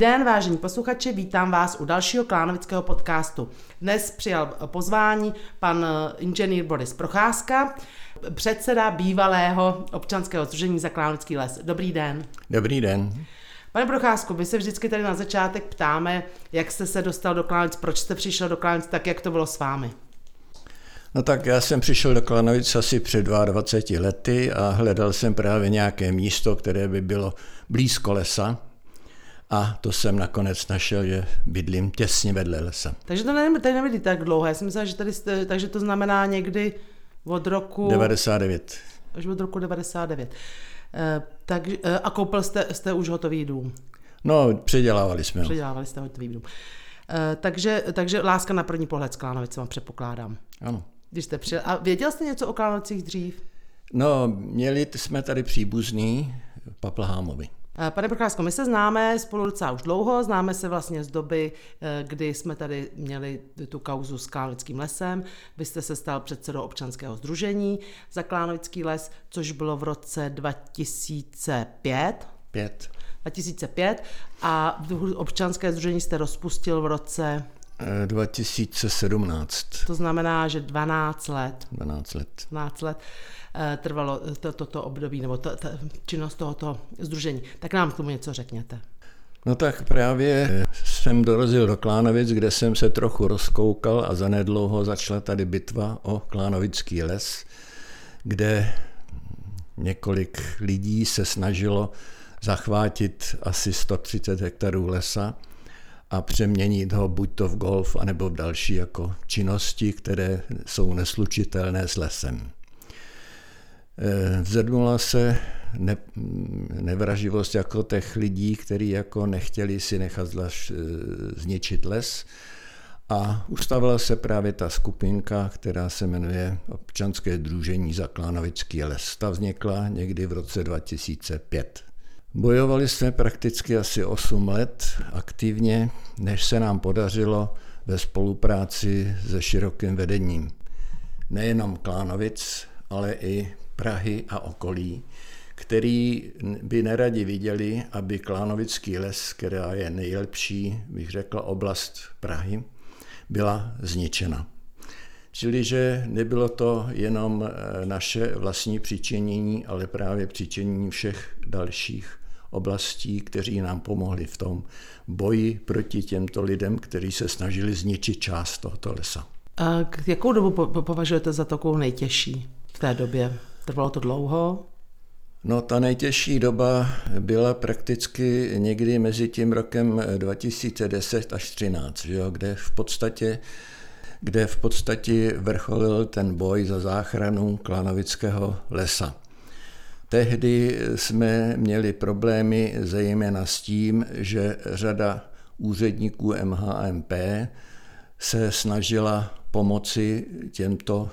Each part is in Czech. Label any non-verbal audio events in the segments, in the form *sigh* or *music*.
den, vážení posluchači, vítám vás u dalšího klánovického podcastu. Dnes přijal pozvání pan inženýr Boris Procházka, předseda bývalého občanského združení za Klánovický les. Dobrý den. Dobrý den. Pane Procházku, my se vždycky tady na začátek ptáme, jak jste se dostal do Klánovic, proč jste přišel do Klánovic, tak jak to bylo s vámi? No tak já jsem přišel do Klanovic asi před 22 lety a hledal jsem právě nějaké místo, které by bylo blízko lesa. A to jsem nakonec našel, že bydlím těsně vedle lesa. Takže to nevím, tady nebydlí tak dlouho. Já jsem myslel, že tady jste, takže to znamená někdy od roku... 99. Až od roku 99. E, tak, e, a koupil jste, jste už hotový dům? No, předělávali jsme ho. Předělávali jste hotový dům. E, takže, takže láska na první pohled s Klánovicema předpokládám. Ano. Když jste přijel. A věděl jste něco o Klánovicích dřív? No, měli jsme tady příbuzný Paplhámovi. Pane Procházko, my se známe spolu docela už dlouho, známe se vlastně z doby, eh, kdy jsme tady měli tu kauzu s Klánovickým lesem. Vy jste se stal předsedou občanského združení za Klánovický les, což bylo v roce 2005. 5. 2005 a občanské združení jste rozpustil v roce 2017. To znamená, že 12 let. 12 let. 12 let eh, trvalo toto to, to období, nebo to, to, činnost tohoto združení. Tak nám k tomu něco řekněte. No tak právě jsem dorazil do Klánovic, kde jsem se trochu rozkoukal a zanedlouho začala tady bitva o Klánovický les, kde několik lidí se snažilo zachvátit asi 130 hektarů lesa a přeměnit ho buď to v golf, anebo v další jako činnosti, které jsou neslučitelné s lesem. Eh, zedmula se ne, nevraživost jako těch lidí, kteří jako nechtěli si nechat zvlaž, eh, zničit les a ustavila se právě ta skupinka, která se jmenuje Občanské družení za Klánovický les. Ta vznikla někdy v roce 2005. Bojovali jsme prakticky asi 8 let aktivně, než se nám podařilo ve spolupráci se širokým vedením nejenom Klánovic, ale i Prahy a okolí, který by neradi viděli, aby Klánovický les, která je nejlepší, bych řekl, oblast Prahy, byla zničena. Čili, že nebylo to jenom eh, naše vlastní přičinění, ale právě přičinění všech dalších oblastí, kteří nám pomohli v tom boji proti těmto lidem, kteří se snažili zničit část tohoto lesa. A jakou dobu považujete za takovou nejtěžší v té době? Trvalo to dlouho? No ta nejtěžší doba byla prakticky někdy mezi tím rokem 2010 až 2013, kde v podstatě kde v podstatě vrcholil ten boj za záchranu Klanovického lesa. Tehdy jsme měli problémy zejména s tím, že řada úředníků MHMP se snažila pomoci těmto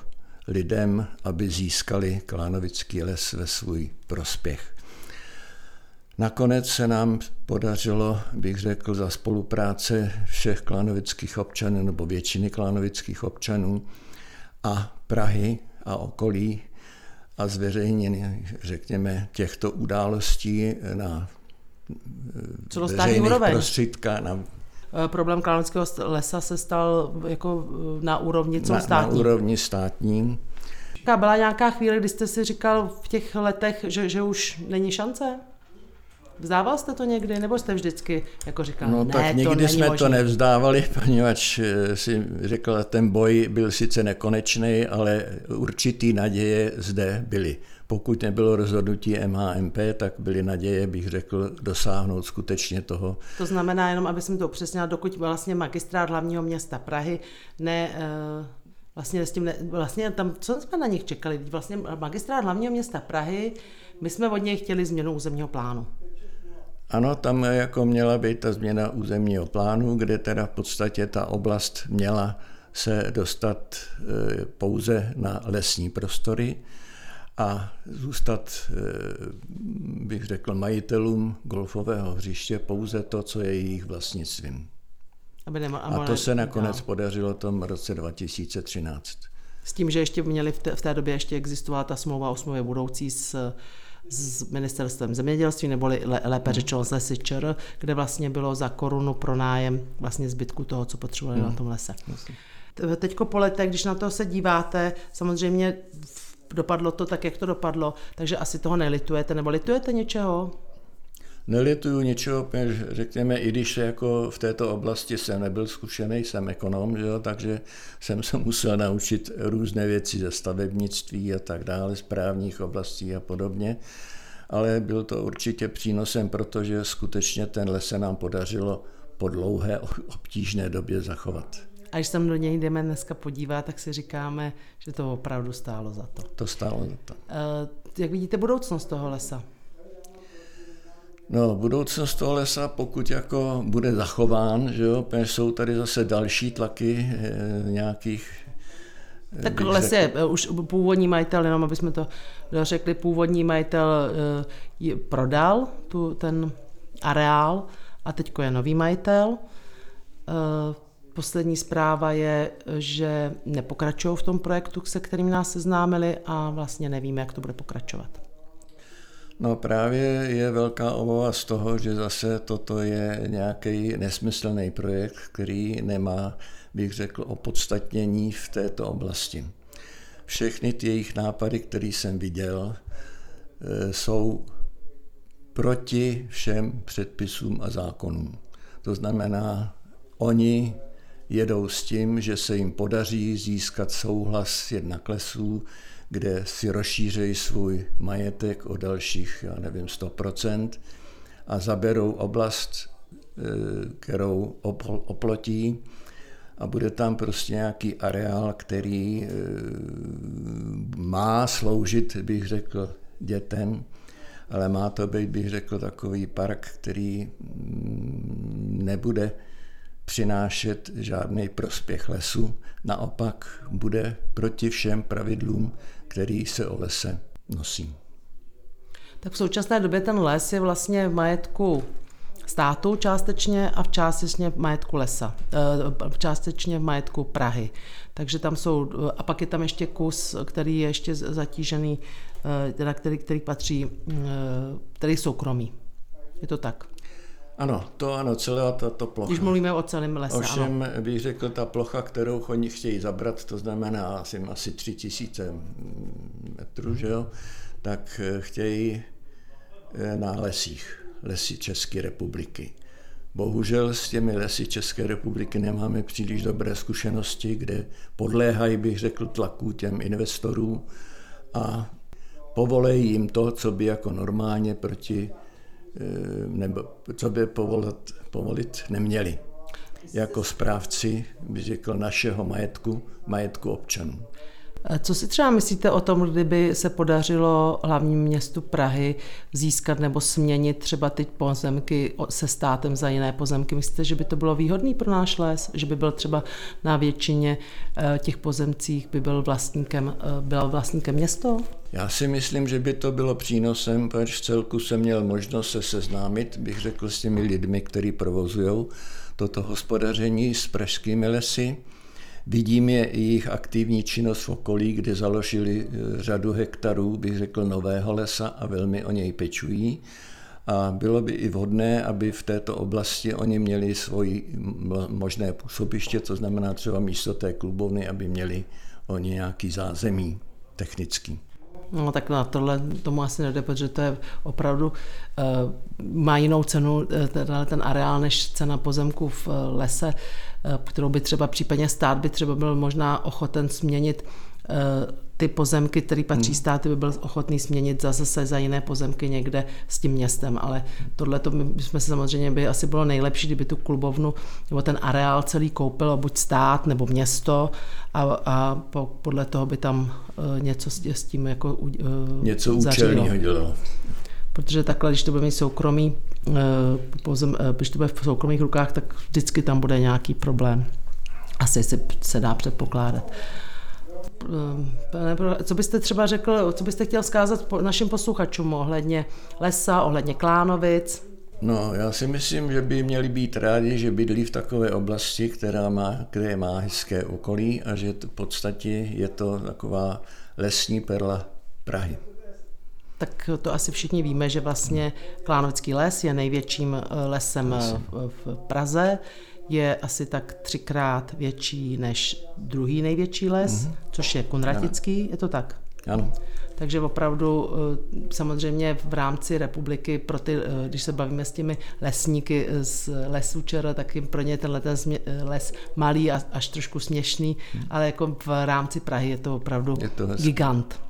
lidem, aby získali Klánovický les ve svůj prospěch. Nakonec se nám podařilo, bych řekl, za spolupráce všech klánovických občanů nebo většiny klánovických občanů a Prahy a okolí a zveřejnění, řekněme, těchto událostí na veřejných prostředka, na eh, problém Klánovického lesa se stal jako eh, na úrovni celostátní. Na, na úrovni státní. Byla nějaká chvíle, kdy jste si říkal v těch letech, že, že už není šance? Vzdával jste to někdy, nebo jste vždycky jako říkal, no, ne, tak někdy to jsme možný. to nevzdávali, *laughs* poněvadž eh, si řekl, ten boj byl sice nekonečný, ale určitý naděje zde byly. Pokud nebylo rozhodnutí MHMP, tak byly naděje, bych řekl, dosáhnout skutečně toho. To znamená, jenom aby jsem to upřesnila, dokud vlastně magistrát hlavního města Prahy ne, eh, vlastně s tím ne, vlastně tam, co jsme na nich čekali, vlastně magistrát hlavního města Prahy, my jsme od něj chtěli změnu územního plánu. Ano, tam jako měla být ta změna územního plánu, kde teda v podstatě ta oblast měla se dostat e, pouze na lesní prostory a zůstat, e, bych řekl, majitelům golfového hřiště pouze to, co je jejich vlastnictvím. Aby nema, a to se nakonec dál. podařilo tom roce 2013. S tím, že ještě měli v té, v té době ještě existovala ta smlouva o smlouvě budoucí s s ministerstvem zemědělství, neboli lépe řečeno z lesy ČR, kde vlastně bylo za korunu pro nájem vlastně zbytku toho, co potřebovali hmm. na tom lese. Teďko po letech, když na to se díváte, samozřejmě dopadlo to tak, jak to dopadlo, takže asi toho nelitujete, nebo litujete něčeho? Nelituju ničeho, řekněme, i když jako v této oblasti jsem nebyl zkušený, jsem ekonom, že jo, takže jsem se musel naučit různé věci ze stavebnictví a tak dále, z právních oblastí a podobně. Ale byl to určitě přínosem, protože skutečně ten les se nám podařilo po dlouhé obtížné době zachovat. A když tam do něj jdeme dneska podívat, tak si říkáme, že to opravdu stálo za to. To stálo za to. Uh, jak vidíte budoucnost toho lesa? No, budoucnost toho lesa, pokud jako bude zachován, že jo, jsou tady zase další tlaky e, nějakých eh, tak les je už původní majitel, jenom aby jsme to řekli, původní majitel e, prodal tu, ten areál a teď je nový majitel. E, poslední zpráva je, že nepokračují v tom projektu, se kterým nás seznámili a vlastně nevíme, jak to bude pokračovat. No právě je velká obava z toho, že zase toto je nějaký nesmyslný projekt, který nemá, bych řekl, opodstatnění v této oblasti. Všechny ty jejich nápady, které jsem viděl, e, jsou proti všem předpisům a zákonům. To znamená, oni jedou s tím, že se jim podaří získat souhlas jednak lesů, kde si rozšířejí svůj majetek o dalších, já nevím, 100% a zaberou oblast, eh, kterou oplotí a bude tam prostě nějaký areál, který eh, má sloužit, bych řekl, dětem, ale má to být, bych řekl, takový park, který mm, nebude přinášet žádný prospěch lesu, naopak bude proti všem pravidlům, který se o lese nosí. Tak v současné době ten les je vlastně v majetku státu částečně a v částečně v majetku lesa, eh, částečně v majetku Prahy. Takže tam jsou, a pak je tam ještě kus, který je ještě zatížený, eh, teda který, který patří, eh, který soukromý. Je to tak? Ano, to ano, celá tato plocha. Když mluvíme o celém lese, Ovšem, ano. bych řekl, ta plocha, kterou oni chtějí zabrat, to znamená asi, asi tři tisíce metrů, že jo, tak eh, chtějí eh, na lesích, lesy České republiky. Bohužel s těmi lesy České republiky nemáme příliš dobré zkušenosti, kde podléhají, bych řekl, tlaku těm investorů a povolejí jim to, co by jako normálně proti nebo co by povolit, povolit neměli. Jako správci, bych řekl, našeho majetku, majetku občanů. Co si třeba myslíte o tom, kdyby se podařilo hlavnímu městu Prahy získat nebo směnit třeba ty pozemky se státem za jiné pozemky? Myslíte, že by to bylo výhodné pro náš les? Že by byl třeba na většině eh, těch pozemcích by byl vlastníkem, eh, byl vlastníkem město? Já si myslím, že by to bylo přínosem, protože v celku jsem měl možnost se seznámit, bych řekl, s těmi lidmi, kteří provozují toto hospodaření s pražskými lesy. Vidím je i jejich aktivní činnost v okolí, kde založili eh, řadu hektarů, bych řekl, nového lesa a velmi o něj pečují. A bylo by i vhodné, aby v této oblasti oni měli svoji možné působiště, to znamená třeba místo té klubovny, aby měli oni nějaký zázemí technický. No tak na tohle tomu asi nejde, protože to je opravdu, uh, má jinou cenu eh, ten, areál než cena pozemku v uh, lese, kterou by třeba případně stát by třeba byl možná ochoten změnit ty pozemky, které patří hmm. státy, by byl ochotný směnit za zase za jiné pozemky někde s tím městem, ale tohle to jsme se samozřejmě by asi bylo nejlepší, kdyby tu klubovnu nebo ten areál celý koupil buď stát nebo město a, a po, podle toho by tam uh, něco s, s tím jako uh, něco účelného dělalo. Protože takhle, když to bude mít soukromý, uh, pozem, uh, když to bude v soukromých rukách, tak vždycky tam bude nějaký problém. Asi se, se dá předpokládat. Eh, co byste třeba řekl, co byste chtěl zkázat našim posluchačům ohledně lesa, ohledně Klánovic? No, já si myslím, že by měli být rádi, že bydlí v takové oblasti, která má, které má hezké okolí a že v podstatě je to taková lesní perla Prahy. tak to asi všichni víme, že vlastně Klánovický les je největším eh, lesem eh, v Praze. Je asi tak třikrát větší než druhý největší les, mm-hmm. což je Konratický, je to tak? Ano. Takže opravdu eh, samozřejmě v rámci republiky, pro ty, když se bavíme s těmi lesníky z lesů ČR, tak jim pro ně tenhle ten les malý a až trošku směšný, hmm. ale jako v rámci Prahy je to opravdu je to gigant.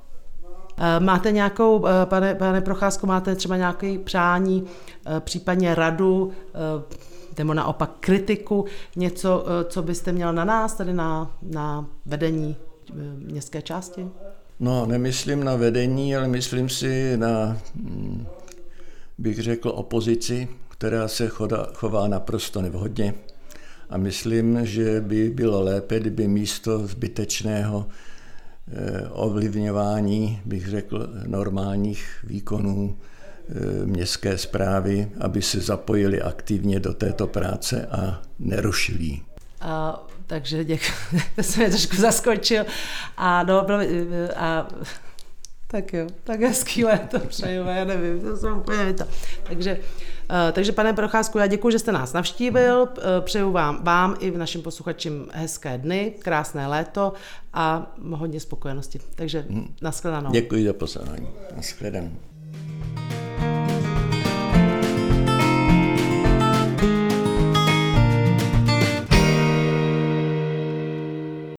Eh, máte nějakou, eh, pane, pane Procházku, máte třeba nějaké přání, eh, případně radu, nebo naopak kritiku, něco, co byste měl na nás, tady na, na vedení městské části? No, nemyslím na vedení, ale myslím si na, hm, bych řekl, opozici, která se choda, chová naprosto nevhodně. A myslím, že by bylo lépe, kdyby místo zbytečného ovlivňování, bych řekl, normálních výkonů eh, městské zprávy, aby se zapojili aktivně do této práce a nerušili a, takže děkuji, *laughs* to jsem mě trošku zaskočil. A, no, a *laughs* tak jo, tak hezký léto přeju, já nevím, to jsem úplně to. Takže, takže pane Procházku, já děkuji, že jste nás navštívil, uh, přeju vám, vám i v našim posluchačím hezké dny, krásné léto a hodně spokojenosti. Takže hmm. nashledanou. Děkuji za pozornost. Nashledanou.